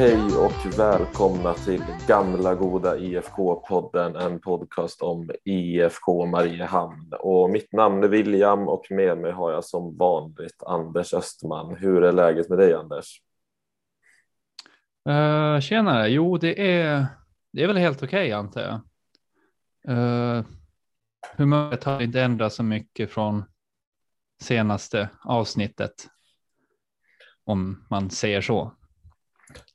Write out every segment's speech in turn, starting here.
Hej och välkomna till gamla goda IFK-podden, en podcast om IFK Mariehamn. Och mitt namn är William och med mig har jag som vanligt Anders Östman. Hur är läget med dig Anders? Eh, uh, tjenare, jo det är, det är väl helt okej okay, antar jag. Uh, humöret har inte ändrats så mycket från senaste avsnittet. Om man säger så.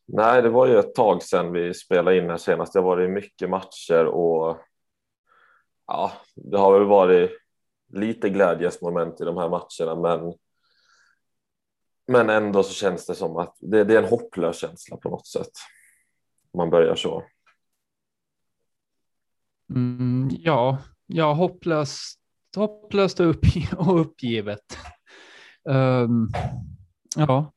Nej, det var ju ett tag sedan vi spelade in här senast. Det har varit mycket matcher och ja, det har väl varit lite glädjesmoment i de här matcherna, men men ändå så känns det som att det, det är en hopplös känsla på något sätt. Man börjar så. Mm, ja, ja, hopplöst, hopplöst och, uppg och uppgivet. Um, ja,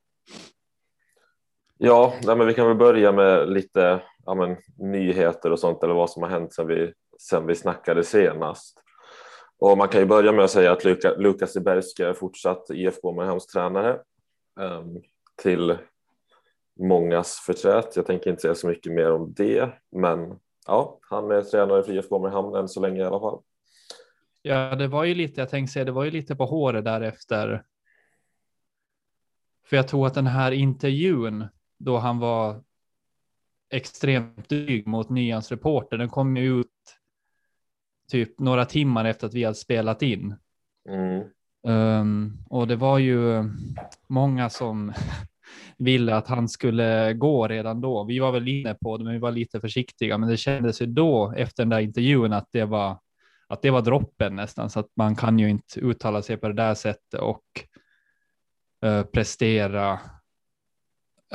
Ja, nej, men vi kan väl börja med lite ja, men, nyheter och sånt eller vad som har hänt sedan vi, sedan vi snackade senast. Och man kan ju börja med att säga att Luka, Lukas Iberski är fortsatt IFK Mariehamns tränare um, ehm, till mångas förtret. Jag tänker inte säga så mycket mer om det, men ja, han är tränare för IFK Mariehamn än så länge i alla fall. Ja, det var ju lite, jag tänkte säga, det var ju lite på håret därefter. För jag tror att den här intervjun då han var extremt dryg mot Nyans reporter. Den kom ju ut typ några timmar efter att vi hade spelat in. Mm. Um, och det var ju många som ville att han skulle gå redan då. Vi var väl inne på det, men vi var lite försiktiga. Men det kändes ju då efter den där intervjun att det var att det var droppen nästan, så att man kan ju inte uttala sig på det där sättet och uh, prestera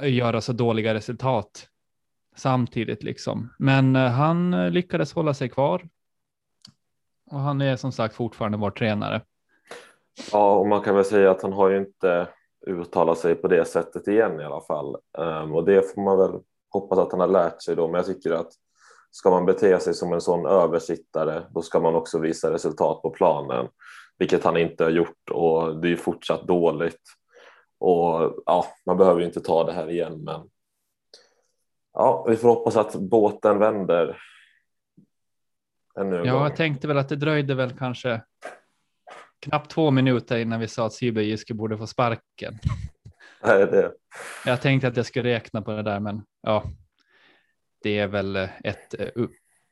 göra så dåliga resultat samtidigt liksom. Men eh, han eh, lyckades hålla sig kvar. Och han är som sagt fortfarande vår tränare. Ja, och man kan väl säga att han har ju inte uttalat sig på det sättet igen i alla fall. Um, och det får man väl hoppas att han har lärt sig då. Men jag tycker att ska man bete sig som en sån översittare, då ska man också visa resultat på planen, vilket han inte har gjort och det är fortsatt dåligt. Och ja, man behöver inte ta det här igen, men ja, vi får hoppas att båten vänder. Ännu ja, gång. jag tänkte väl att det dröjde väl kanske knappt två minuter innan vi sa att Sibirjiski borde få sparken. Nej, det. Jag tänkte att jag skulle räkna på det där, men ja, det är väl ett,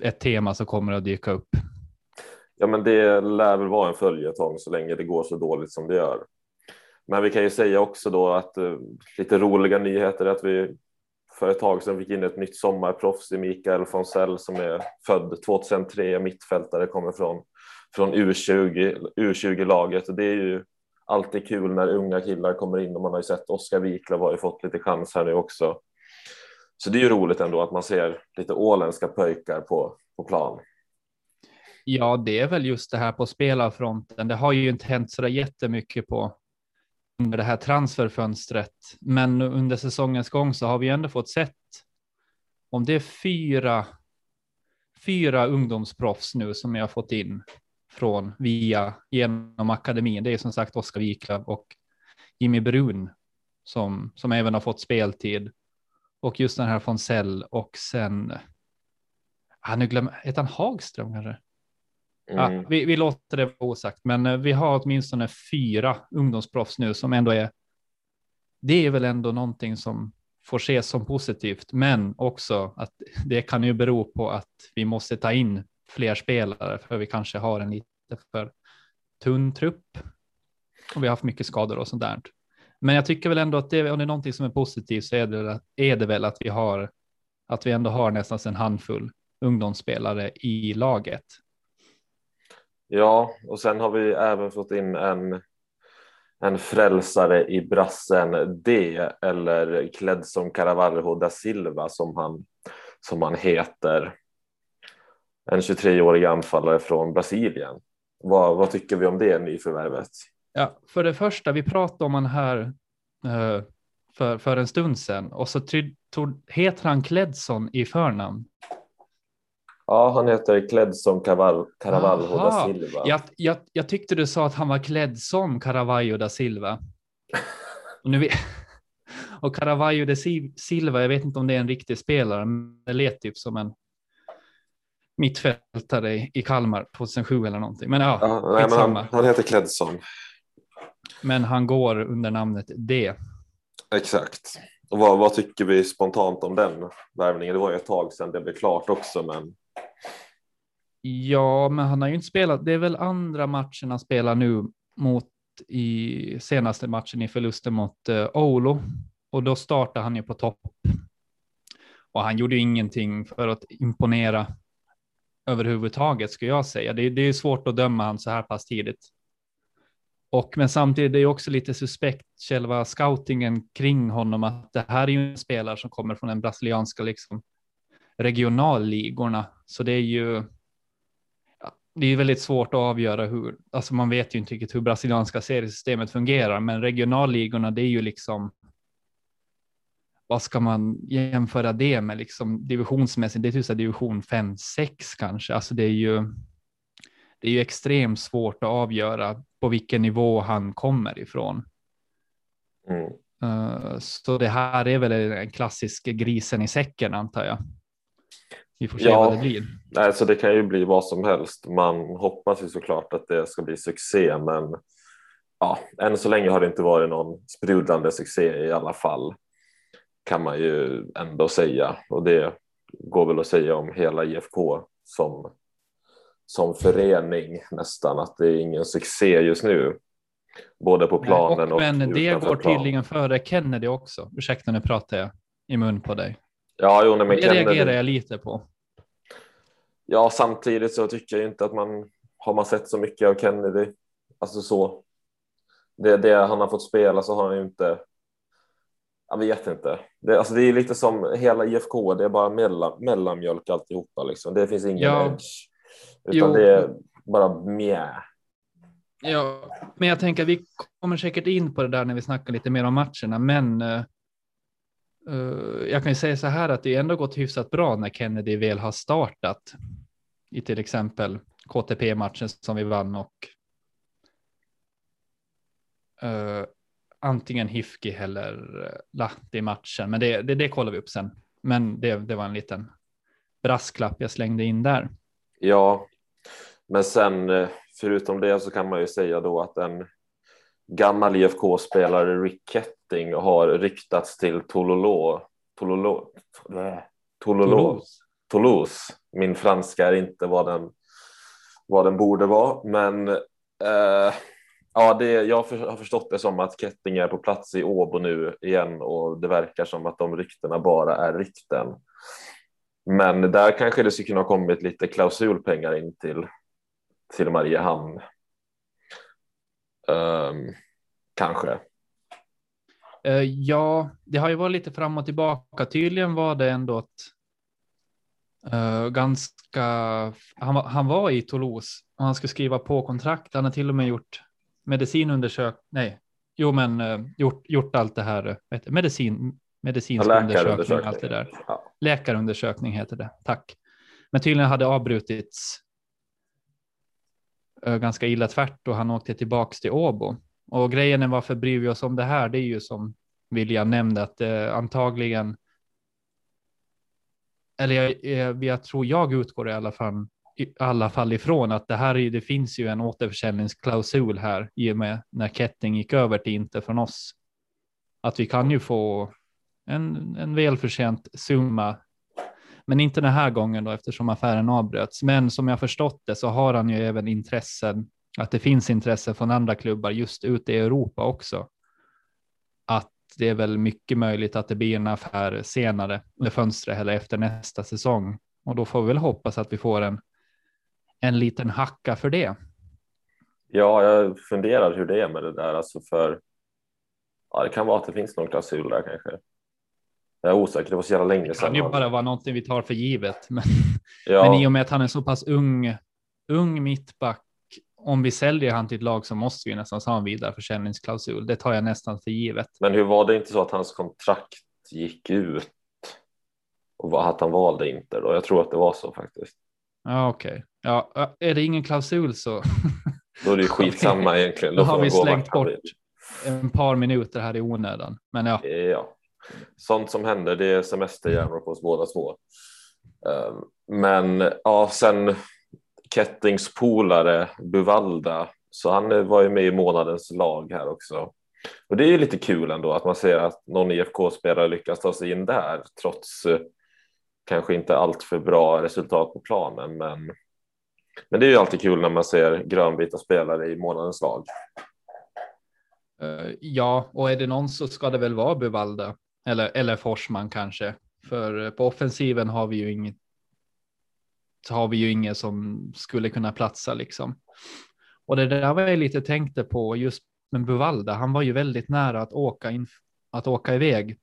ett tema som kommer att dyka upp. Ja, men det lär väl vara en följetong så länge det går så dåligt som det gör. Men vi kan ju säga också då att uh, lite roliga nyheter är att vi för ett tag sedan fick in ett nytt sommarproffs i Mikael Fonsell som är född 2003, mittfältare, kommer från, från U20, U20-laget och det är ju alltid kul när unga killar kommer in och man har ju sett Oskar Wiklöf har ju fått lite chans här nu också. Så det är ju roligt ändå att man ser lite åländska pojkar på, på plan. Ja, det är väl just det här på spelarfronten. Det har ju inte hänt så där jättemycket på under det här transferfönstret. Men under säsongens gång så har vi ändå fått sett om det är fyra, fyra ungdomsproffs nu som jag har fått in från via genom akademin. Det är som sagt Oskar Wiklöf och Jimmy Brun som, som även har fått speltid. Och just den här Fonsell och sen, ah, nu glömmer, heter han Hagström kanske? Mm. Ja, vi, vi, låter det vara osagt, men eh, vi har åtminstone fyra ungdomsproffs nu som ändå är. Det är väl ändå någonting som får ses som positivt, men också att det kan ju bero på att vi måste ta in fler spelare för vi kanske har en lite för tunn trupp och vi har haft mycket skador och sånt där. Men jag tycker väl ändå att det, om det är någonting som är positivt så är det, är det väl att vi har att vi ändå har nästan en handfull ungdomsspelare i laget Ja, och sen har vi även fått in en, en frälsare i brassen D eller klädd som Caravaggio da Silva som han, som han heter. En 23-årig anfallare från Brasilien. Vad, vad tycker vi om det nyförvärvet? Ja, för det första, vi pratade om han här eh, för, för en stund sedan och så tog, heter han Kledson i förnamn. Ja, han heter klädd som Caravaggio da Silva. Jag, jag, jag, tyckte du sa att han var klädd som Caravaggio da Silva. Och nu, Och Caravaggio de Silva, jag vet inte om det är en riktig spelare, men det lät typ som en mittfältare i Kalmar 2007 eller någonting. Men ja, ja nej, men han, han heter Kledson. Men han går under namnet D. Exakt. Och vad, vad, tycker vi spontant om den värvningen? Det var ju ett tag sedan det blev klart också, men. Ja, men han har ju inte spelat. Det är väl andra matchen han spelar nu mot i senaste matchen i förlusten mot uh, Oulu och då startar han ju på topp. Och han gjorde ingenting för att imponera överhuvudtaget skulle jag säga. Det, det är svårt att döma han så här pass tidigt. Och men samtidigt är det också lite suspekt själva scoutingen kring honom att det här är ju en spelare som kommer från den brasilianska liksom regionalligorna. Så det är ju. Det är väldigt svårt att avgöra hur, alltså man vet ju inte riktigt hur brasilianska seriesystemet fungerar, men regionalligorna, det är ju liksom. Vad ska man jämföra det med liksom divisionsmässigt? Det är typ division 5, 6 kanske. Alltså det är ju. Det är ju extremt svårt att avgöra på vilken nivå han kommer ifrån. Mm. Uh, så det här är väl en klassisk grisen i säcken antar jag. Vi får se ja, vad det blir. Alltså det kan ju bli vad som helst. Man hoppas ju såklart att det ska bli succé, men ja, än så länge har det inte varit någon sprudlande succé i alla fall. Kan man ju ändå säga och det går väl att säga om hela IFK som som förening nästan att det är ingen succé just nu. Både på planen Nej, och, och Men det går plan. tydligen före Kennedy också. Ursäkta, nu pratar jag i mun på dig. Ja, jo, nej, men det Kennedy... reagerar jag lite på. Ja, samtidigt så tycker jag inte att man har man sett så mycket av Kennedy. Alltså så. Det, det han har fått spela så har han ju inte. Jag vet inte. Det, alltså det är lite som hela IFK. Det är bara mellan, mellanmjölk alltihopa. Liksom. Det finns ingen ja. edge. Utan jo. det är bara mjä. Ja, men jag tänker att vi kommer säkert in på det där när vi snackar lite mer om matcherna, men uh, Eh, jag kan ju säga så här att det ändå gått hyfsat bra när Kennedy väl har startat i till exempel KTP-matchen som vi vann och uh, antingen Hifki eller eh, Lahti-matchen, men det, det, det kollar vi upp sen. Men det, det var en liten brasklapp jag slängde in där. Ja, men sen förutom det så kan man ju säga då att en gammal IFK-spelare Rick Ketting har ryktats till Tololo, Tololo, Tololo, Toulouse. Min franska är inte vad den, vad den borde vara, men eh, ja, det, jag har förstått det som att Ketting är på plats i Åbo nu igen och det verkar som att de ryktena bara är rykten. Men där kanske det skulle kunna ha kommit lite klausulpengar in till, till Mariehamn. Um, kanske. Uh, ja, det har ju varit lite fram och tillbaka. Tydligen var det ändå ett uh, ganska. Han, han var i Toulouse och han skulle skriva på kontrakt. Han har till och med gjort medicinundersökning. Nej, jo, men uh, gjort, gjort allt det här. Vet, medicin, medicinsk ja, undersökning, allt det där. Ja. Läkarundersökning heter det, tack. Men tydligen hade avbrutits ganska illa tvärt och han åkte tillbaks till Åbo. Och grejen är varför bryr vi oss om det här? Det är ju som William nämnde att eh, antagligen. Eller jag, eh, jag, tror jag utgår i alla fall i alla fall ifrån att det här är, det finns ju en återförsäljningsklausul här i och med när Ketting gick över till inte från oss. Att vi kan ju få en, en välförtjänt summa. Men inte den här gången då eftersom affären avbröts. Men som jag förstått det så har han ju även intressen, att det finns intresse från andra klubbar just ute i Europa också. Det är väl mycket möjligt att det blir en affär senare under fönstret eller efter nästa säsong. Och då får vi väl hoppas att vi får en, en liten hacka för det. Ja, jag funderar hur det är med det där, alltså för ja, det kan vara att det finns någon klausul där kanske. Jag är osäker, det var så jävla länge sedan. Det kan ju bara vara någonting vi tar för givet. Men, ja. men i och med att han är så pass ung, ung mittback, om vi säljer han till ett lag så måste vi nästan ha en vidare försäljningsklausul. Det tar jag nästan för givet. Men hur var det inte så att hans kontrakt gick ut och att han valde inte då? Jag tror att det var så faktiskt. Ja, okej. Okay. Ja, är det ingen klausul så. Då är det ju skitsamma egentligen. Då, då har vi slängt bort en par minuter här i onödan. Men ja. Ja, sånt som händer, det är semesterhjärnor på oss båda två. Ehm, men ja, sen Kettings polare Buvalda, så han eh, var ju med i månadens lag här också. Och det är ju lite kul ändå att man ser att någon IFK-spelare lyckas ta sig in där trots eh, kanske inte allt för bra resultat på planen. Men, men det är ju alltid kul när man ser grönvita spelare i månadens lag. Eh, ja, och är det någon så ska det väl vara Buvalda eller, eller Forsman kanske. För på offensiven har vi ju inget. Har vi ju inget som skulle kunna platsa liksom. Och det där var jag lite tänkte på just med Buvalda. Han var ju väldigt nära att åka in, att åka iväg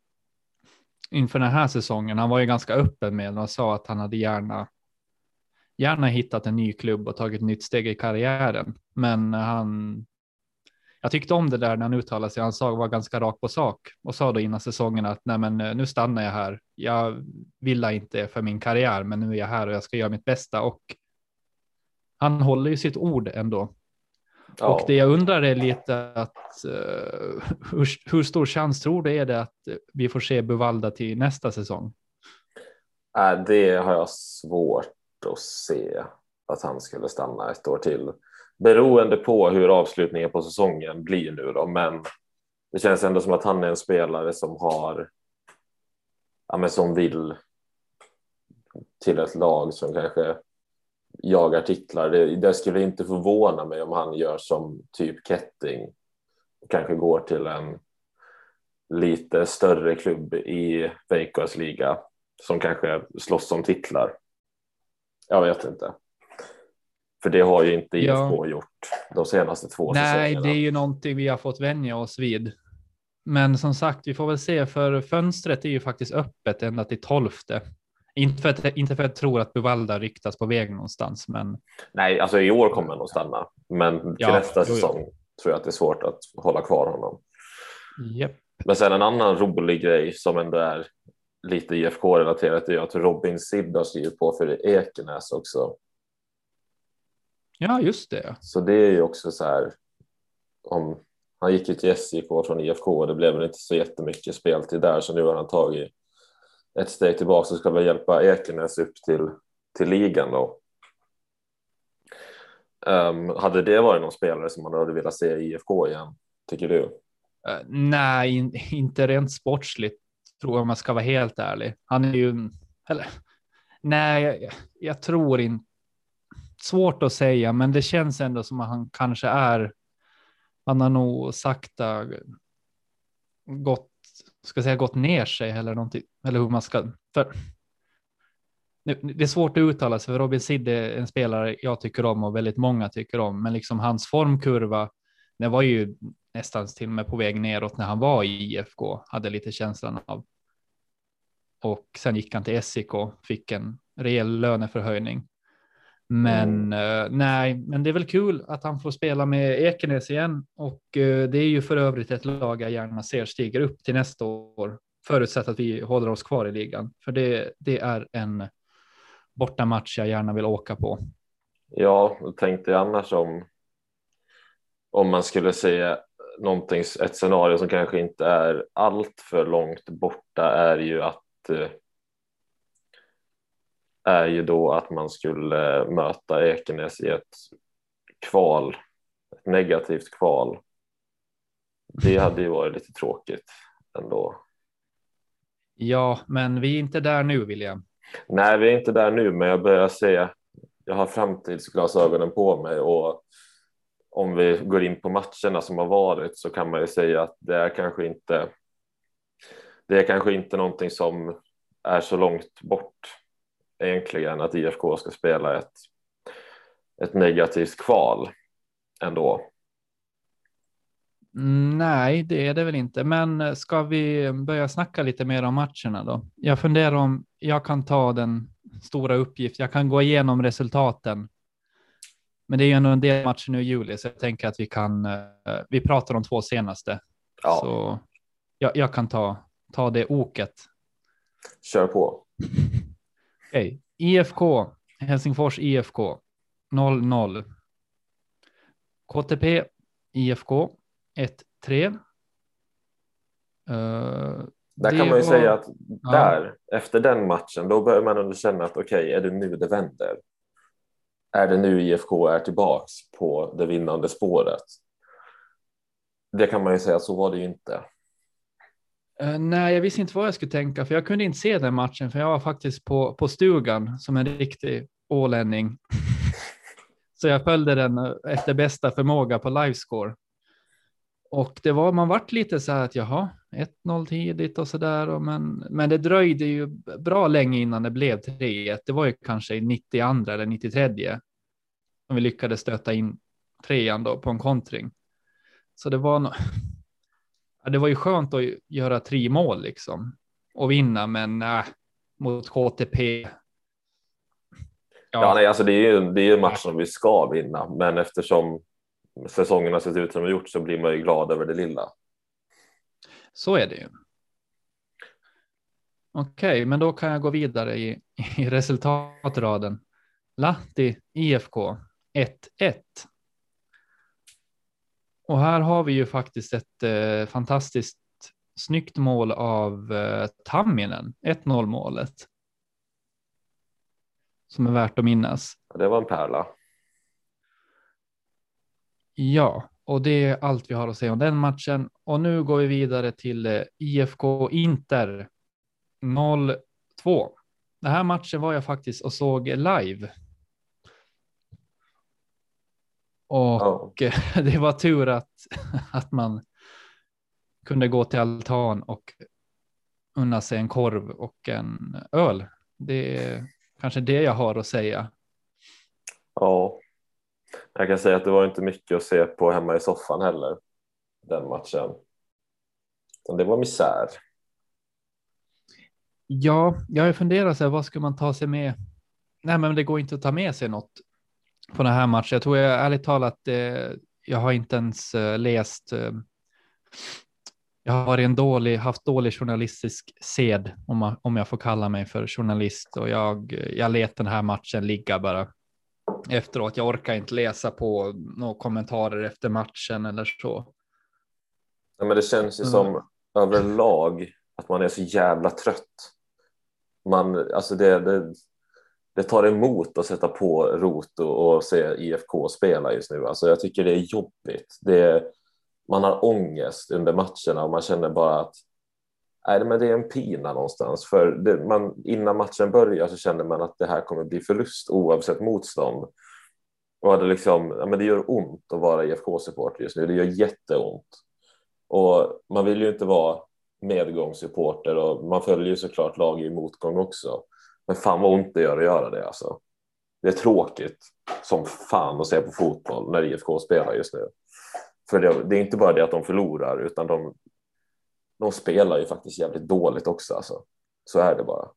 inför den här säsongen. Han var ju ganska öppen med och sa att han hade gärna gärna hittat en ny klubb och tagit ett nytt steg i karriären. Men han jag tyckte om det där när han uttalade sig. Han sa var ganska rak på sak och sa då innan säsongen att nej, men eh, nu stannar jag här. Jag vill inte för min karriär, men nu är jag här och jag ska göra mitt bästa och han håller ju sitt ord ändå. Ja. Och det jag undrar är lite att uh, hur, hur, stor chans tror du är det att vi får se Buvalda till nästa säsong? Äh, det har jag svårt att se att han skulle stanna ett år till beroende på hur avslutningen på säsongen blir nu då, men det känns ändå som att han är en spelare som har, ja men som vill till ett lag som kanske jagar titlar. Det, det skulle inte förvåna mig om han gör som typ Ketting, kanske går till en lite större klubb i Veikkaus liga som kanske slåss om titlar. Jag vet inte. För det har ju inte IFK ja. gjort de senaste två Nej, säsongerna. det är ju någonting vi har fått vänja oss vid. Men som sagt, vi får väl se, för fönstret är ju faktiskt öppet ända till tolfte. Inte för, att, inte för att jag tror att Buvalda ryktas på väg någonstans, men. Nej, alltså i år kommer han att stanna, men till ja, nästa säsong jo. tror jag att det är svårt att hålla kvar honom. Yep. Men sen en annan rolig grej som ändå är lite IFK-relaterat är ju att Robin Sid har skrivit på för Ekenäs också. Ja, just det. Så det är ju också så här. Om han gick ju till SJK från IFK och det blev väl inte så jättemycket speltid där så nu har han tagit ett steg tillbaka och ska väl hjälpa Ekenäs upp till, till ligan då. Um, hade det varit någon spelare som man hade velat se i IFK igen, tycker du? Uh, nej, in, inte rent sportsligt tror jag om man ska vara helt ärlig. Han är ju, eller nej, jag, jag tror inte svårt att säga, men det känns ändå som att han kanske är. Han har nog sakta gått, ska säga gått ner sig eller någonting, eller hur man ska. För det är svårt att uttala sig för Robin Sid är en spelare jag tycker om och väldigt många tycker om, men liksom hans formkurva, det var ju nästan till och med på väg neråt när han var i IFK, hade lite känslan av. Och sen gick han till SIK, fick en rejäl löneförhöjning. Men mm. uh, nej, men det är väl kul att han får spela med Ekenäs igen och uh, det är ju för övrigt ett lag jag gärna ser stiger upp till nästa år. Förutsatt att vi håller oss kvar i ligan, för det, det är en bortamatch jag gärna vill åka på. Ja, tänkte jag annars om om man skulle säga någonting, ett scenario som kanske inte är allt för långt borta är ju att uh, är ju då att man skulle möta Ekenäs i ett kval, ett negativt kval. Det hade ju varit lite tråkigt ändå. Ja, men vi är inte där nu, William. Nej, vi är inte där nu, men jag börjar se. Jag har framtidsglasögonen på mig och om vi går in på matcherna som har varit så kan man ju säga att det är kanske inte. Det är kanske inte någonting som är så långt bort egentligen att IFK ska spela ett, ett negativt kval ändå. Mm, nej, det är det väl inte. Men ska vi börja snacka lite mer om matcherna då? Jag funderar om jag kan ta den stora uppgift. Jag kan gå igenom resultaten. Men det är ju ändå en del matcher nu i juli, så jag tänker att vi kan. Eh, vi pratar om två senaste. Ja. Så jag, jag kan ta, ta det oket. Kör på. Okej, okay. IFK, Helsingfors IFK 0-0. KTP, IFK 1-3. Uh, Där kan man ju var... säga att där, ja. efter den matchen, då börjar man ändå känna att okej, okay, är det nu det vänder? Är det nu IFK är tillbaks på det vinnande spåret? Det kan man ju säga, så var det ju inte. Uh, nej, jag visste inte vad jag skulle tänka, för jag kunde inte se den matchen, för jag var faktiskt på, på stugan som en riktig ålänning. Så jag följde den eh, efter bästa förmåga på livescore. Och det var, man vart lite så här att jaha, 1-0 tidigt och så där. Men, men det dröjde ju bra länge innan det blev 3-1. Det var ju kanske i 92 eller 93 som vi lyckades stöta in trean då på en kontring. Så det var, no ja, det var ju skönt att göra tre mål liksom och vinna, men äh, mot KTP. Ja, ja nej, alltså det är ju det är en match som vi ska vinna, men eftersom säsongen har sett ut som de gjort så blir man ju glad över det lilla. Så är det ju. Okej, okay, men då kan jag gå vidare i, i resultatraden. Lahti IFK 1-1. Och här har vi ju faktiskt ett eh, fantastiskt snyggt mål av eh, Tamminen, 1-0 målet. Som är värt att minnas. Det var en pärla. Ja, och det är allt vi har att säga om den matchen. Och nu går vi vidare till eh, IFK Inter 0-2. Den här matchen var jag faktiskt och såg live. Och oh. det var tur att, att man kunde gå till altan och unna sig en korv och en öl. Det är kanske det jag har att säga. Ja, jag kan säga att det var inte mycket att se på hemma i soffan heller, den matchen. Det var misär. Ja, jag har funderat så här, vad ska man ta sig med? Nej, men det går inte att ta med sig något på den här matchen. Jag tror jag ärligt talat, eh, jag har inte ens eh, läst. Eh, jag har varit en dålig, haft dålig journalistisk sed om, om jag får kalla mig för journalist och jag, jag let den här matchen ligga bara efteråt. Jag orkar inte läsa på några kommentarer efter matchen eller så. Ja, men det känns ju mm. som överlag att man är så jävla trött. Man, alltså det, det, det tar emot att sätta på roto och, se IFK spela just nu. Alltså jag tycker det är jobbigt. Det, man har ångest under matcherna och man känner bara att Nej, men det är en pina någonstans. För det, man, innan matchen börjar så känner man att det här kommer bli förlust oavsett motstånd. Och det, liksom, ja, men det gör ont att vara IFK-supporter just nu. Det gör jätteont. Och man vill ju inte vara medgångssupporter och man följer ju såklart lag i motgång också. Men fan vad ont det gör att göra det alltså. Det är tråkigt som fan att se på fotboll när IFK spelar just nu. För det, det är inte bara det att de förlorar utan de, de spelar ju faktiskt jävligt dåligt också. Alltså. Så är det bara.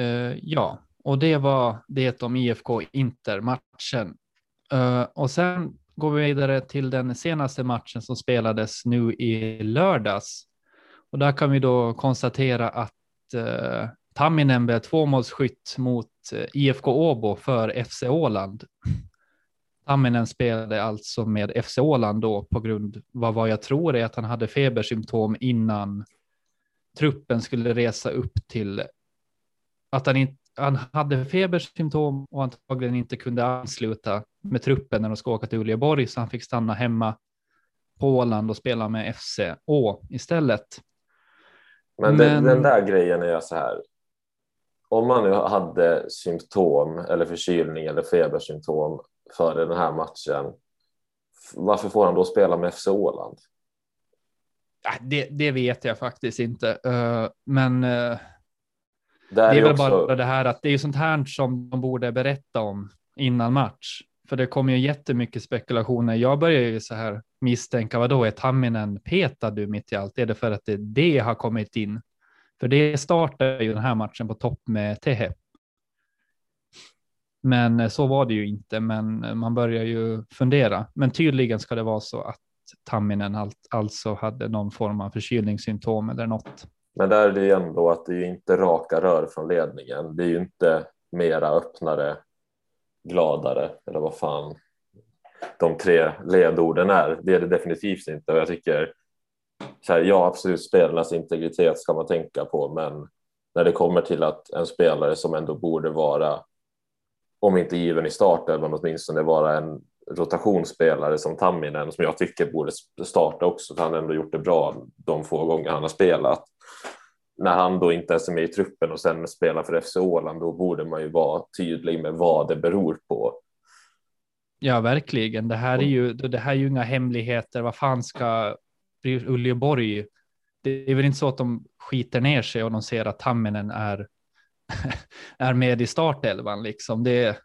Uh, ja, och det var det om IFK Inter-matchen. Uh, och sen går vi vidare till den senaste matchen som spelades nu i lördags. Och där kan vi då konstatera att uh, Tamminen blev tvåmålsskytt mot IFK Åbo för FC Åland. Tamminen spelade alltså med FC Åland då på grund av vad jag tror är att han hade febersymptom innan truppen skulle resa upp till att han, inte, han hade febersymptom och antagligen inte kunde ansluta med truppen när de ska åka till Uleåborg så han fick stanna hemma på Åland och spela med FC Å istället. Men, Men... Den, den där grejen är så här. Om man nu hade symptom eller förkylning eller febersymptom före den här matchen. Varför får han då spela med FC Åland? Det, det vet jag faktiskt inte, uh, men uh, det är, väl också... bara det här att det är sånt här som de borde berätta om innan match. För det kommer ju jättemycket spekulationer. Jag börjar ju så här misstänka, vad då är Tamminen petad du mitt i allt? Är det för att det, det har kommit in? För det startar ju den här matchen på topp med Tehe. Men eh, så var det ju inte, men eh, man börjar ju fundera. Men tydligen ska det vara så att Tamminen alltså hade någon form av förkylningssymptom eller något. Men där är det ju ändå att det är ju inte raka rör från ledningen. Det är ju inte mera öppnare, gladare eller vad fan de tre ledorden är. Det är det definitivt inte och jag tycker så här, ja, absolut spelarnas integritet ska man tänka på, men när det kommer till att en spelare som ändå borde vara, om inte given i startelvan, åtminstone vara en rotationsspelare som Tamminen, som jag tycker borde starta också, för han har ändå gjort det bra de få gånger han har spelat. När han då inte ens är med i truppen och sen spelar för FC Åland, då borde man ju vara tydlig med vad det beror på. Ja, verkligen. Det här är ju, det här är ju inga hemligheter. Vad fan ska Uleåborg? Det är väl inte så att de skiter ner sig och de ser att Tamminen är, är med i startelvan liksom. Det,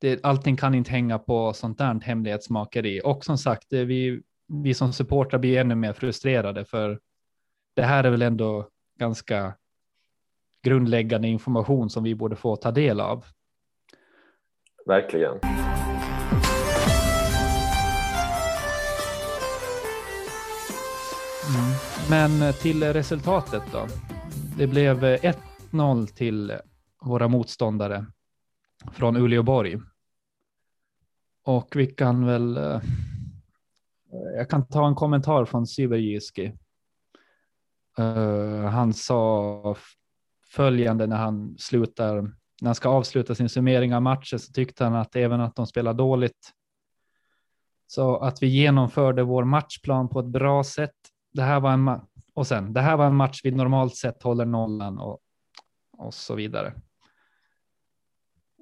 det, allting kan inte hänga på sånt där hemlighetsmakeri. Och som sagt, det, vi, vi som supportrar blir ännu mer frustrerade för det här är väl ändå ganska grundläggande information som vi borde få ta del av. Verkligen. Men till resultatet då. Det blev 1-0 till våra motståndare från Uleåborg. Och vi kan väl. Eh, jag kan ta en kommentar från Syverjyski. Uh, eh, han sa följande när han slutar, när han ska avsluta sin summering av matchen så tyckte han att även att de spelar dåligt. Så att vi genomförde vår matchplan på ett bra sätt. Det här var en och sen det här var en match vi normalt sett håller nollan och, och så vidare.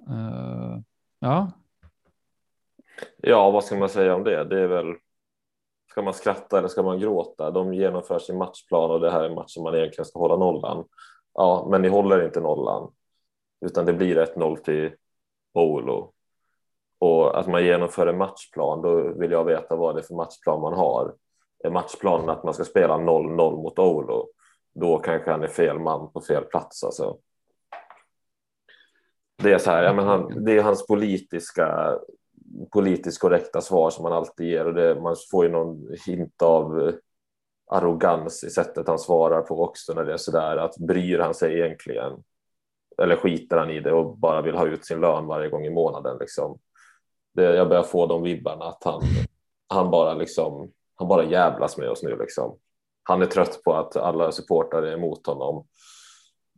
Uh, ja. Ja, vad ska man säga om det? Det är väl. Ska man skratta eller ska man gråta? De genomför sin matchplan och det här är matchen man egentligen ska hålla nollan. Ja, men ni håller inte nollan utan det blir 1-0 till Oulu. Och att man genomför en matchplan, då vill jag veta vad det är för matchplan man har. Är matchplanen att man ska spela 0-0 mot Olo, då kanske han är fel man på fel plats. Alltså. Det är så här, ja, men han, det är hans politiska politiskt korrekta svar som man alltid ger och det, man får ju någon hint av eh, arrogans i sättet han svarar på också när det är så där att bryr han sig egentligen eller skiter han i det och bara vill ha ut sin lön varje gång i månaden liksom. Det, jag börjar få de vibbarna att han, han bara liksom, han bara jävlas med oss nu liksom. Han är trött på att alla supportrar är emot honom.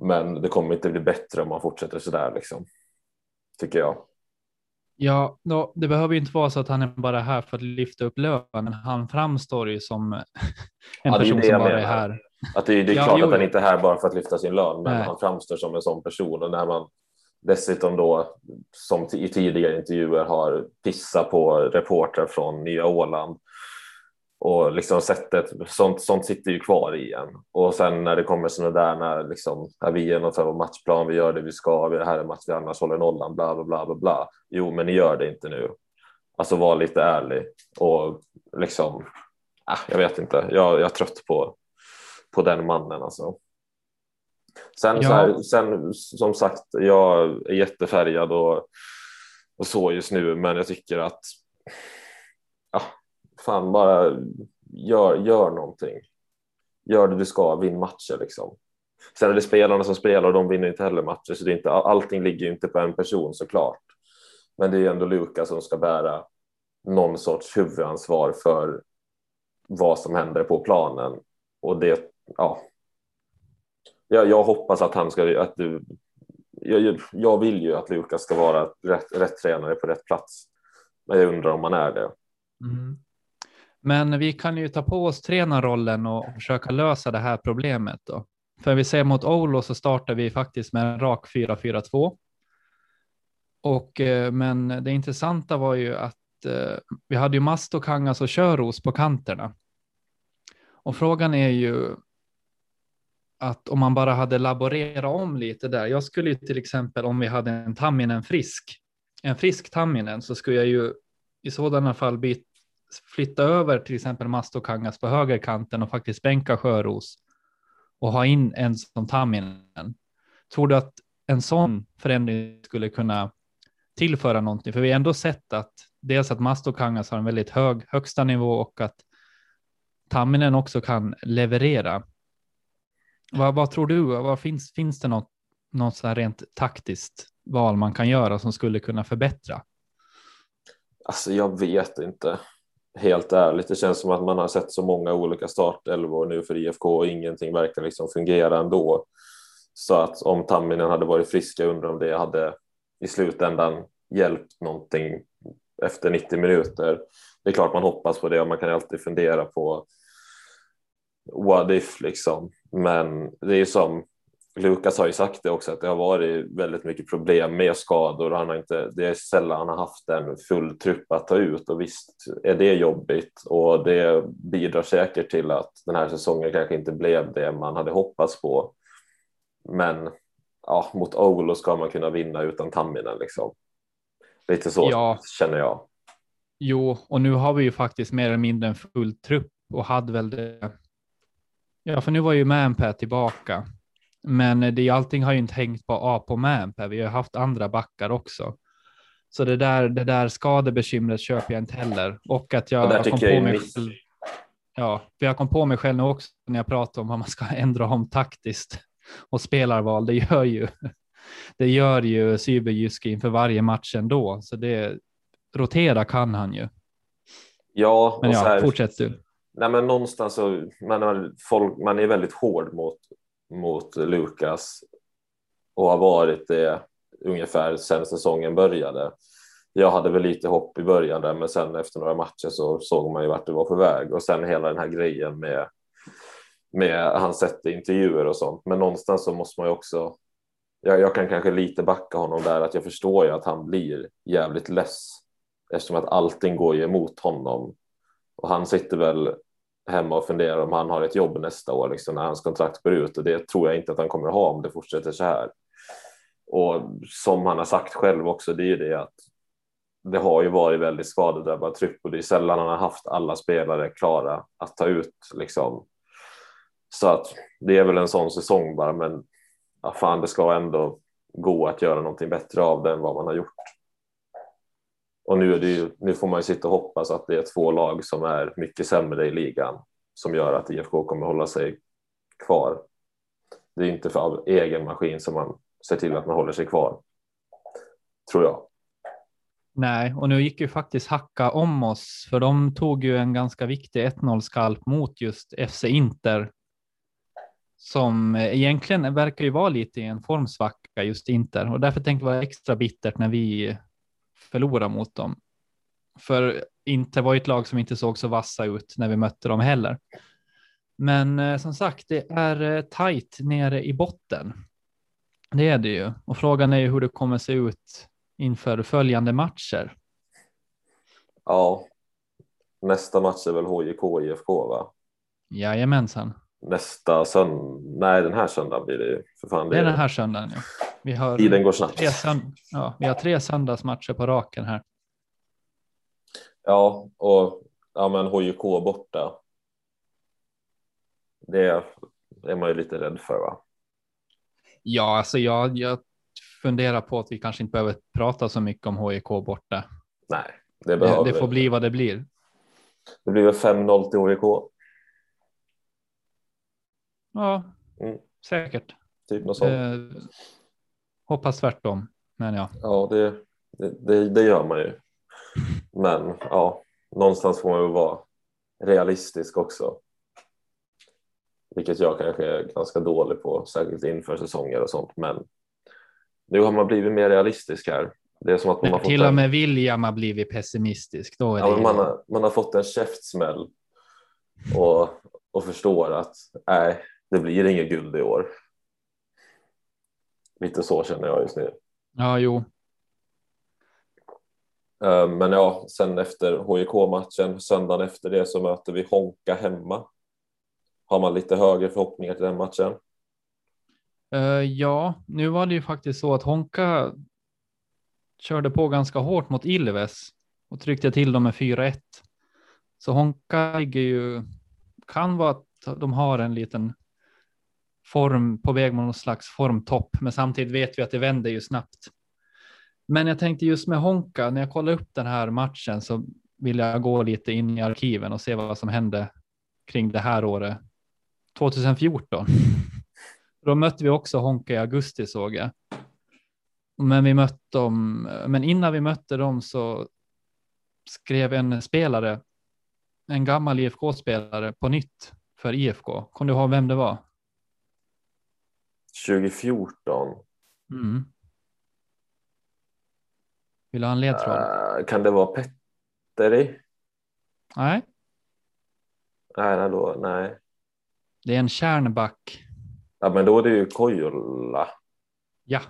Men det kommer inte bli bättre om man fortsätter så där liksom. Tycker jag. Ja, då, det behöver ju inte vara så att han är bara här för att lyfta upp lönen. Han framstår ju som en ja, person som bara är här. Att det, det är ja, klart jo. att han inte är här bara för att lyfta sin lön, men Nej. han framstår som en sån person. Och när man dessutom då, som i tidigare intervjuer, har pissat på reportrar från Nya Åland och liksom sättet, sånt, sånt sitter ju kvar i en. Och sen när det kommer sådana där när liksom, när vi genomför vår matchplan, vi gör det vi ska, vi det här är match vi annars håller nollan, bla bla bla bla bla. Jo, men ni gör det inte nu. Alltså var lite ärlig och liksom, äh, jag vet inte, jag, jag är trött på, på den mannen alltså. Sen, ja. så här, sen som sagt, jag är jättefärgad och, och så just nu, men jag tycker att fan bara gör, gör någonting. Gör det du ska, vinn matcher liksom. Sen är det spelarna som spelar och de vinner inte heller matcher, så det är inte, allting ligger inte på en person såklart. Men det är ändå Lukas som ska bära någon sorts huvudansvar för vad som händer på planen. Och det, ja. Jag, jag hoppas att han ska, att du, jag, jag vill ju att Lukas ska vara rätt, rätt tränare på rätt plats. Men jag undrar om han är det. Mm. Men vi kan ju ta på oss tränarrollen och försöka lösa det här problemet då. För vi ser mot Olo så startar vi faktiskt med en rak 4-4-2. Och eh, men det intressanta var ju att eh, vi hade ju Mastokangas och Köros på kanterna. Och frågan är ju att om man bara hade laborerat om lite där. Jag skulle ju till exempel om vi hade en Tamminen frisk, en frisk Tamminen så skulle jag ju i sådana fall byta flytta över till exempel Mastokangas på högerkanten och faktiskt bänka Sjöros och ha in en som Tamminen. Tror du att en sån förändring skulle kunna tillföra någonting? För vi har ändå sett att dels att Mastokangas har en väldigt hög högsta nivå och att Tamminen också kan leverera. Vad, vad tror du? Vad finns, finns det något, något så här rent taktiskt val man kan göra som skulle kunna förbättra? Alltså, jag vet inte helt ärligt. Det känns som att man har sett så många olika startelvor nu för IFK och ingenting verkar liksom fungera ändå. Så att om Tamminen hade varit frisk, jag undrar om det hade i slutändan hjälpt någonting efter 90 minuter. Det är klart man hoppas på det och man kan alltid fundera på what if liksom. Men det är som Lukas har ju sagt det också att det har varit väldigt mycket problem med skador. Han har inte, det är sällan han har haft en full trupp att ta ut och visst är det jobbigt och det bidrar säkert till att den här säsongen kanske inte blev det man hade hoppats på. Men ja, mot Oulu ska man kunna vinna utan Tamminen liksom. Lite så ja. känner jag. Jo, och nu har vi ju faktiskt mer eller mindre en full trupp och hade väl det. Ja, för nu var ju Mampä tillbaka men det, allting har ju inte hängt på A på Mampa. Vi har haft andra backar också. Så det där, det där skadebekymret köper jag inte heller. Och att jag, jag kom på mig själv. Ja, för jag kom på mig själv nu också när jag pratade om vad man ska ändra om taktiskt och spelarval. Det gör ju, det gör ju Cyberjyske inför varje match ändå. Så det rotera kan han ju. Ja, men ja, här, fortsätt du. Nej, men någonstans så man, folk, man är väldigt hård mot mot Lukas och har varit det ungefär sedan säsongen började. Jag hade väl lite hopp i början där, men sen efter några matcher så såg man ju vart det var på väg och sen hela den här grejen med med hans sätt i intervjuer och sånt. Men någonstans så måste man ju också. Jag, jag kan kanske lite backa honom där att jag förstår ju att han blir jävligt less eftersom att allting går ju emot honom och han sitter väl hemma och funderar om han har ett jobb nästa år liksom, när hans kontrakt går ut och det tror jag inte att han kommer att ha om det fortsätter så här. Och som han har sagt själv också, det är ju det att det har ju varit väldigt skadedrabbad trupp och det är sällan han har haft alla spelare klara att ta ut liksom. Så att det är väl en sån säsong bara, men ja, fan, det ska ändå gå att göra någonting bättre av det än vad man har gjort. Och nu, är det ju, nu får man ju sitta och hoppas att det är två lag som är mycket sämre i ligan som gör att IFK kommer hålla sig kvar. Det är inte för egen maskin som man ser till att man håller sig kvar. Tror jag. Nej, och nu gick ju faktiskt Hacka om oss, för de tog ju en ganska viktig 1-0 skalp mot just FC Inter. Som egentligen verkar ju vara lite i en formsvacka just Inter och därför tänkte jag vara extra bittert när vi förlora mot dem. För inte var ett lag som inte såg så vassa ut när vi mötte dem heller. Men eh, som sagt, det är eh, tajt nere i botten. Det är det ju. Och frågan är ju hur det kommer se ut inför följande matcher. Ja, nästa match är väl HJK IFK va? Jajamensan. Nästa söndag, nej den här söndagen blir det ju. För fan, det, det är den här söndagen. Ja. Vi har Tiden går snabbt. Tre ja, vi har tre söndagsmatcher på raken här. Ja, och ja, men HJK borta. Det är man ju lite rädd för va? Ja, alltså jag, jag funderar på att vi kanske inte behöver prata så mycket om HJK borta. Nej, det behöver det, det får bli vad det blir. Det blir väl 5-0 till HJK. Ja, mm. säkert. Typ något sånt. Eh, hoppas tvärtom, men ja. Ja, det, det, det, gör man ju. Men ja, någonstans får man väl vara realistisk också. Vilket jag kanske är ganska dålig på, särskilt inför säsonger och sånt. Men nu har man blivit mer realistisk här. Det är som att man har fått Till och med en... William har blivit pessimistisk. Då ja, det... man, har, man har fått en käftsmäll och, och förstår att nej, det blir inget guld i år. Lite så känner jag just nu. Ja, jo. Eh, men ja, sen efter HJK-matchen, söndagen efter det så möter vi Honka hemma. Har man lite högre förhoppningar till den matchen? Uh, ja, nu var det ju faktiskt så att Honka körde på ganska hårt mot Ilves och tryckte till dem med 4-1. Så Honka ligger ju, kan vara att de har en liten form på väg mot någon slags formtopp, men samtidigt vet vi att det vänder ju snabbt. Men jag tänkte just med Honka, när jag kollar upp den här matchen så vill jag gå lite in i arkiven och se vad som hände kring det här året. 2014. Då mötte vi också Honka i augusti såg jag. Men vi mötte dem, men innan vi mötte dem så skrev en spelare en gammal IFK-spelare på nytt för IFK. Kommer du ihåg vem det var? 2014. Mm. Vill du ha en ledtråd? Uh, kan det vara Petteri? Nej. Nej, nej, då, nej. Det är en kärnback. Ja, men då är det ju Kojola. Ja.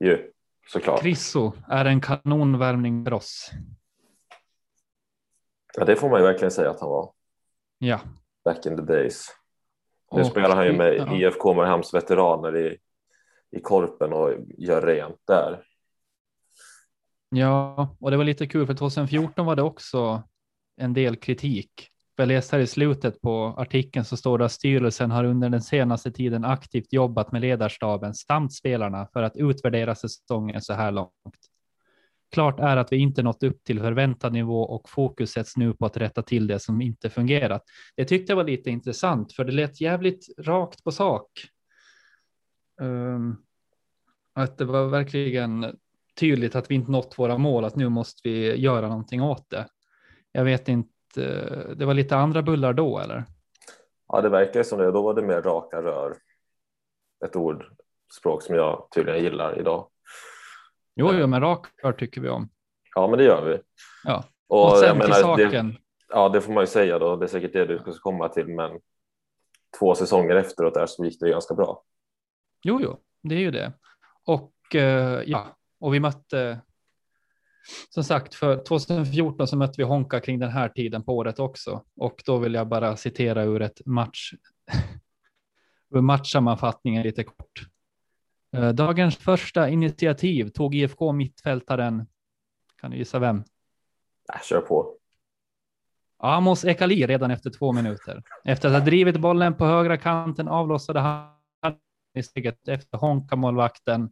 Ju, såklart. Krisso är en kanonvärmning för oss. Ja, det får man ju verkligen säga att han var. Ja. Back in the days. Nu spelar han ju med ja. IFK Mariehamns veteraner i, i Korpen och gör rent där. Ja, och det var lite kul för 2014 var det också en del kritik. Jag läste här i slutet på artikeln så står det att styrelsen har under den senaste tiden aktivt jobbat med ledarstaben samt spelarna för att utvärdera säsongen så här långt. Klart är att vi inte nått upp till förväntad nivå och fokus sätts nu på att rätta till det som inte fungerat. Det tyckte jag var lite intressant för det lät jävligt rakt på sak. Um, att det var verkligen tydligt att vi inte nått våra mål, att nu måste vi göra någonting åt det. Jag vet inte, det var lite andra bullar då eller? Ja, det verkar som det. Då var det mer raka rör. Ett ordspråk som jag tydligen gillar idag. Jo, jo, men rak rör tycker vi om. Ja, men det gör vi. Ja. Och, Och sen till menar, det, saken. ja, det får man ju säga då. Det är säkert det du ska komma till, men två säsonger efteråt där så gick det ganska bra. Jo, jo, det är ju det. Och eh, ja, och vi mötte. Som sagt, för 2014 så mötte vi Honka kring den här tiden på året också. Och då vill jag bara citera ur ett match. ur matchsammanfattningen lite kort. Eh, Dagens första initiativ tog IFK mittfältaren. Kan du gissa vem? Äh, kör på. Amos Ekali redan efter två minuter. Efter att ha drivit bollen på högra kanten avlossade han i steget efter Honka-målvakten.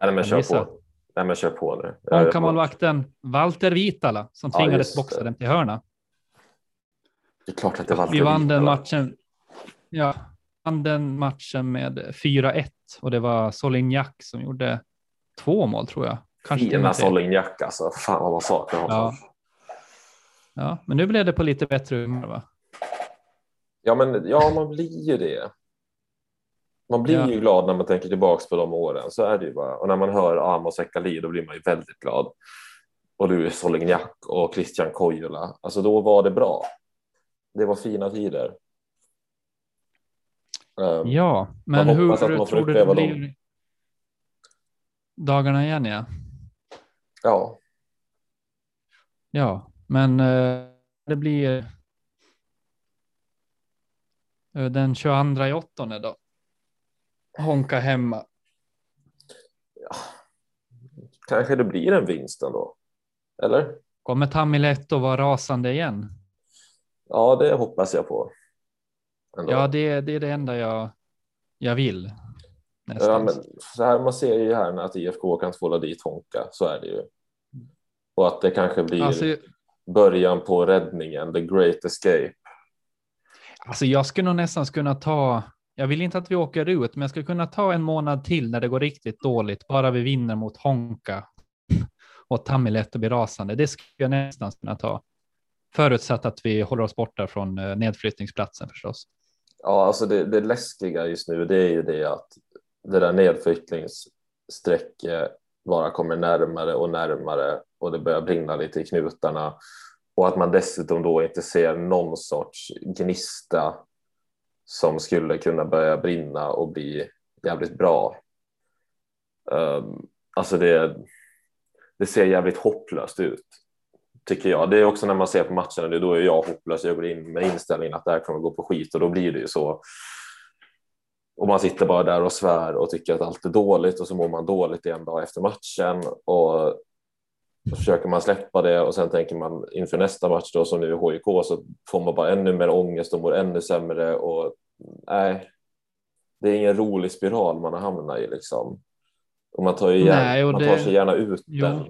Nej, men kör på. Nej, men kör på nu. Jag- Honka-målvakten Walter Vitala som Ja, tvingades just boxa den till hörna. Det är klart att det var Vi vann den matchen. Ja, vann den matchen med 4-1 och det var Solignac som gjorde två mål tror jag. Kanske Fina. Solignac alltså. Fan vad man saknar honom. Ja. Ja, men nu blev det på lite bättre humör va? Ja, men ja, man blir ju det. Man blir Ja. ju glad när man tänker tillbaks på de åren. Så är det ju bara. Och när man hör Amos Ekali då blir man ju väldigt glad. Och du Solignac och Christian Kojola. Alltså då var det bra. Det var fina tider. Um, Ja, men Man hur att man tror du det uppleva dem. blir dagarna igen? Ja, ja. ja, men eh, det blir eh, den 22 i åttonde då. Honka hemma. Kanske det blir en vinst ändå. Eller? Kommer Tamiletto vara rasande igen? Ja, det hoppas jag på. Ändå. Ja, det, det är det enda jag, jag vill. Ja, men så här, man ser ju här att IFK kan tvåla dit Honka, så är det ju. Och att det kanske blir Alltså, början på räddningen, the great escape. alltså jag skulle nog nästan kunna ta, jag vill inte att vi åker ut, men jag skulle kunna ta en månad till när det går riktigt dåligt, bara vi vinner mot Honka och Tamiletto blir rasande. Det skulle jag nästan kunna ta. Förutsatt att vi håller oss borta från eh, nedflyttningsplatsen förstås. Ja, alltså det, det läskiga just nu, det är ju det att det där nedflyttningsstrecket bara kommer närmare och närmare och det börjar brinna lite i knutarna och att man dessutom då inte ser någon sorts gnista som skulle kunna börja brinna och bli jävligt bra. Um, alltså det, det ser jävligt hopplöst ut tycker jag. Det är också när man ser på matcherna nu, då är jag hopplös. Jag går in med inställningen att det här kommer gå på skit och då blir det ju så. Och man sitter bara där och svär och tycker att allt är dåligt och så mår man dåligt en dag efter matchen och så försöker man släppa det och sen tänker man inför nästa match då som nu är HIK så får man bara ännu mer ångest och mår ännu sämre och nej, det är ingen rolig spiral man har hamnat i liksom. Och man tar, ju gärna, Nej, man det- tar sig gärna ut Jo. den.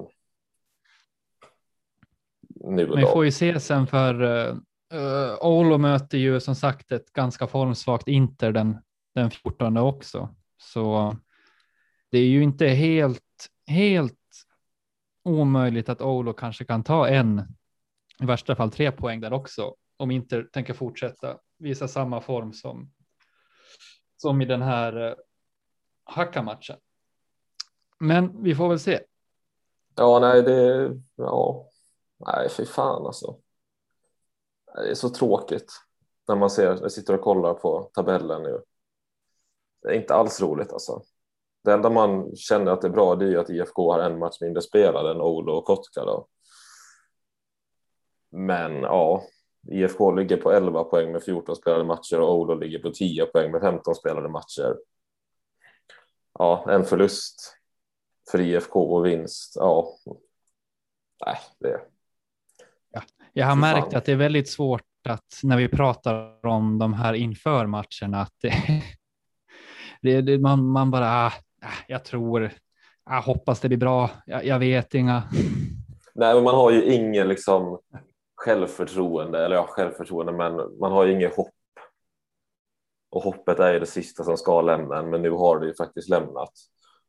Nu och Men vi då. får ju se sen för uh, uh, Oulu möter ju som sagt ett ganska formsvagt Inter den, den 14 också. Så det är ju inte helt, helt omöjligt att Olo kanske kan ta en, i värsta fall tre poäng där också, om inte tänker fortsätta visa samma form som, som i den här eh, hackamatchen. Men vi får väl se. Ja, nej, det, ja, nej, fy fan alltså. Det är så tråkigt när man ser, jag sitter och kollar på tabellen nu. Det är inte alls roligt alltså. Det enda man känner att det är bra det är ju att IFK har en match mindre spelare än Olo och Kotka då. Men ja, IFK ligger på 11 poäng med 14 spelade matcher och Olo ligger på 10 poäng med 15 spelade matcher. Ja, en förlust för IFK och vinst. Ja, nej, det. Ja, jag har märkt att det är väldigt svårt att när vi pratar om de här inför matcherna att det, det, det man, man bara, ah, jag tror, jag hoppas det blir bra, jag, jag vet inga. Nej, men man har ju ingen liksom självförtroende, eller ja, självförtroende, men man har ju inget hopp. Och hoppet är ju det sista som ska lämna en, men nu har det ju faktiskt lämnat.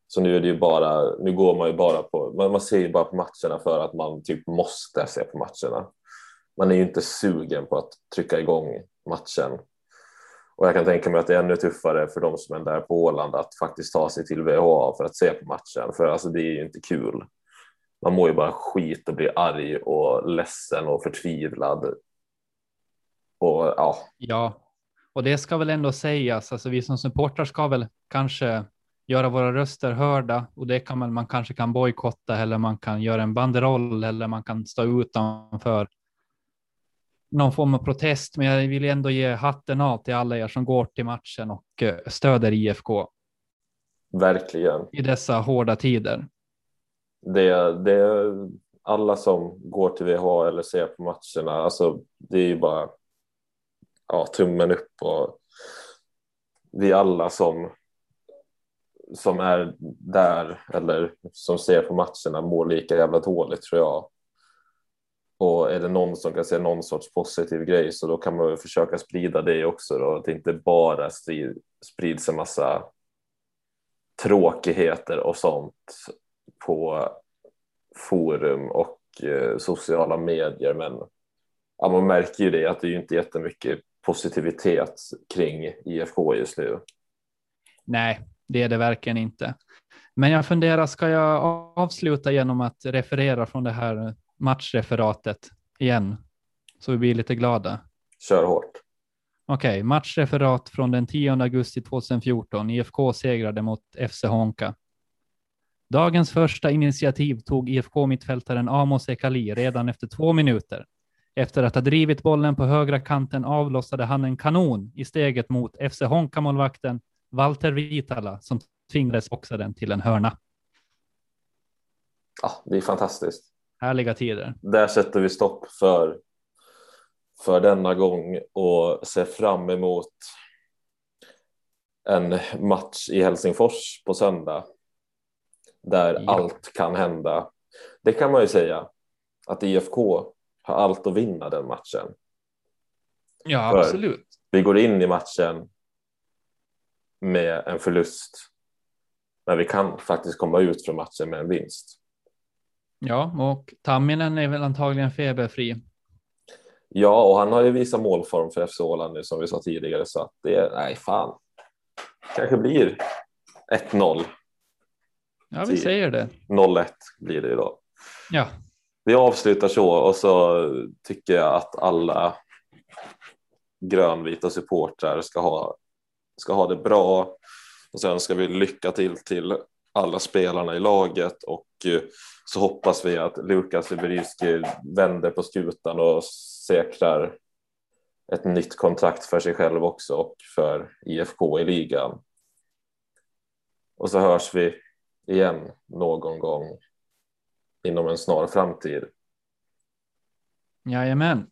Så nu är det ju bara, nu går man ju bara på, man, man ser ju bara på matcherna för att man typ måste se på matcherna. Man är ju inte sugen på att trycka igång matchen. Och jag kan tänka mig att det är ännu tuffare för de som är där på Åland att faktiskt ta sig till VHA för att se på matchen, för alltså det är ju inte kul. Man mår ju bara skit och blir arg och ledsen och förtvivlad. Och ja. Ja, och det ska väl ändå sägas, alltså vi som supportrar ska väl kanske göra våra röster hörda och det kan man, man kanske kan bojkotta eller man kan göra en banderoll eller man kan stå utanför någon form av protest. Men jag vill ändå ge hatten av till alla er som går till matchen och eh, stöder IFK. Verkligen. I dessa hårda tider. Det, det alla som går till VH eller ser på matcherna, alltså det är ju bara ja, tummen upp och vi alla som som är där eller som ser på matcherna mår lika jävla dåligt tror jag. Och är det någon som kan se någon sorts positiv grej så då kan man försöka sprida det också då. Att det inte bara sprids en massa tråkigheter och sånt på forum och eh, sociala medier. Men ja, man märker ju det att det är ju inte jättemycket positivitet kring IFK just nu. Nej, det är det verkligen inte. Men jag funderar, ska jag avsluta genom att referera från det här matchreferatet igen? Så vi blir lite glada. Kör hårt. Okej, okay, matchreferat från den 10 augusti 2014. IFK segrade mot FC Honka. Dagens första initiativ tog IFK-mittfältaren Amos Ekali redan efter två minuter. Efter att ha drivit bollen på högra kanten avlossade han en kanon i steget mot FC Honka-målvakten Walter Vitala som tvingades boxa den till en hörna. Ja, det är fantastiskt. Härliga tider. Där sätter vi stopp för, för denna gång och ser fram emot en match i Helsingfors på söndag där ja. allt kan hända. Det kan man ju säga att IFK har allt att vinna den matchen. Ja, för absolut. Vi går in i matchen med en förlust. Men vi kan faktiskt komma ut från matchen med en vinst. Ja, och Tamminen är väl antagligen feberfri. Ja, och han har ju visat målform för FC Åland nu som vi sa tidigare så att det är nej fan. Kanske blir 1-0. Ja, vi säger det. 0-1 blir det idag. Ja. Vi avslutar så och så tycker jag att alla grönvita supportrar ska ha ska ha det bra. Och sen ska vi lycka till till alla spelarna i laget och eh, så hoppas vi att Lukas Liberyski vänder på skutan och säkrar ett nytt kontrakt för sig själv också och för IFK i ligan. Och så hörs vi igen någon gång inom en snar framtid. Jajamän.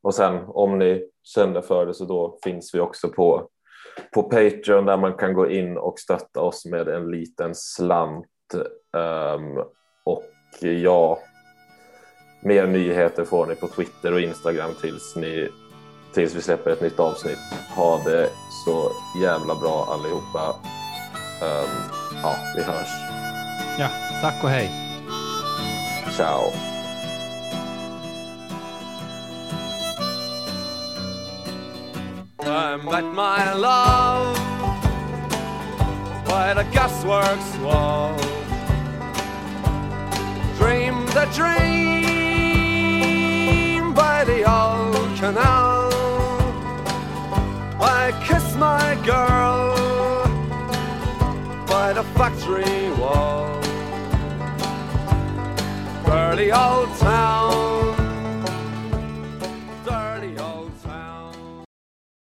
Och sen om ni kände för det så då finns vi också på, på Patreon där man kan gå in och stötta oss med en liten slant. Um, och ja, mer nyheter får ni på Twitter och Instagram tills, ni, tills vi släpper ett nytt avsnitt. Ha det så jävla bra allihopa. Um, ja, vi hörs. Ja, tack och hej. Ciao! Met my love by the gasworks wall. Dream the dream by the old canal. I kiss my girl by the factory wall. Burly old town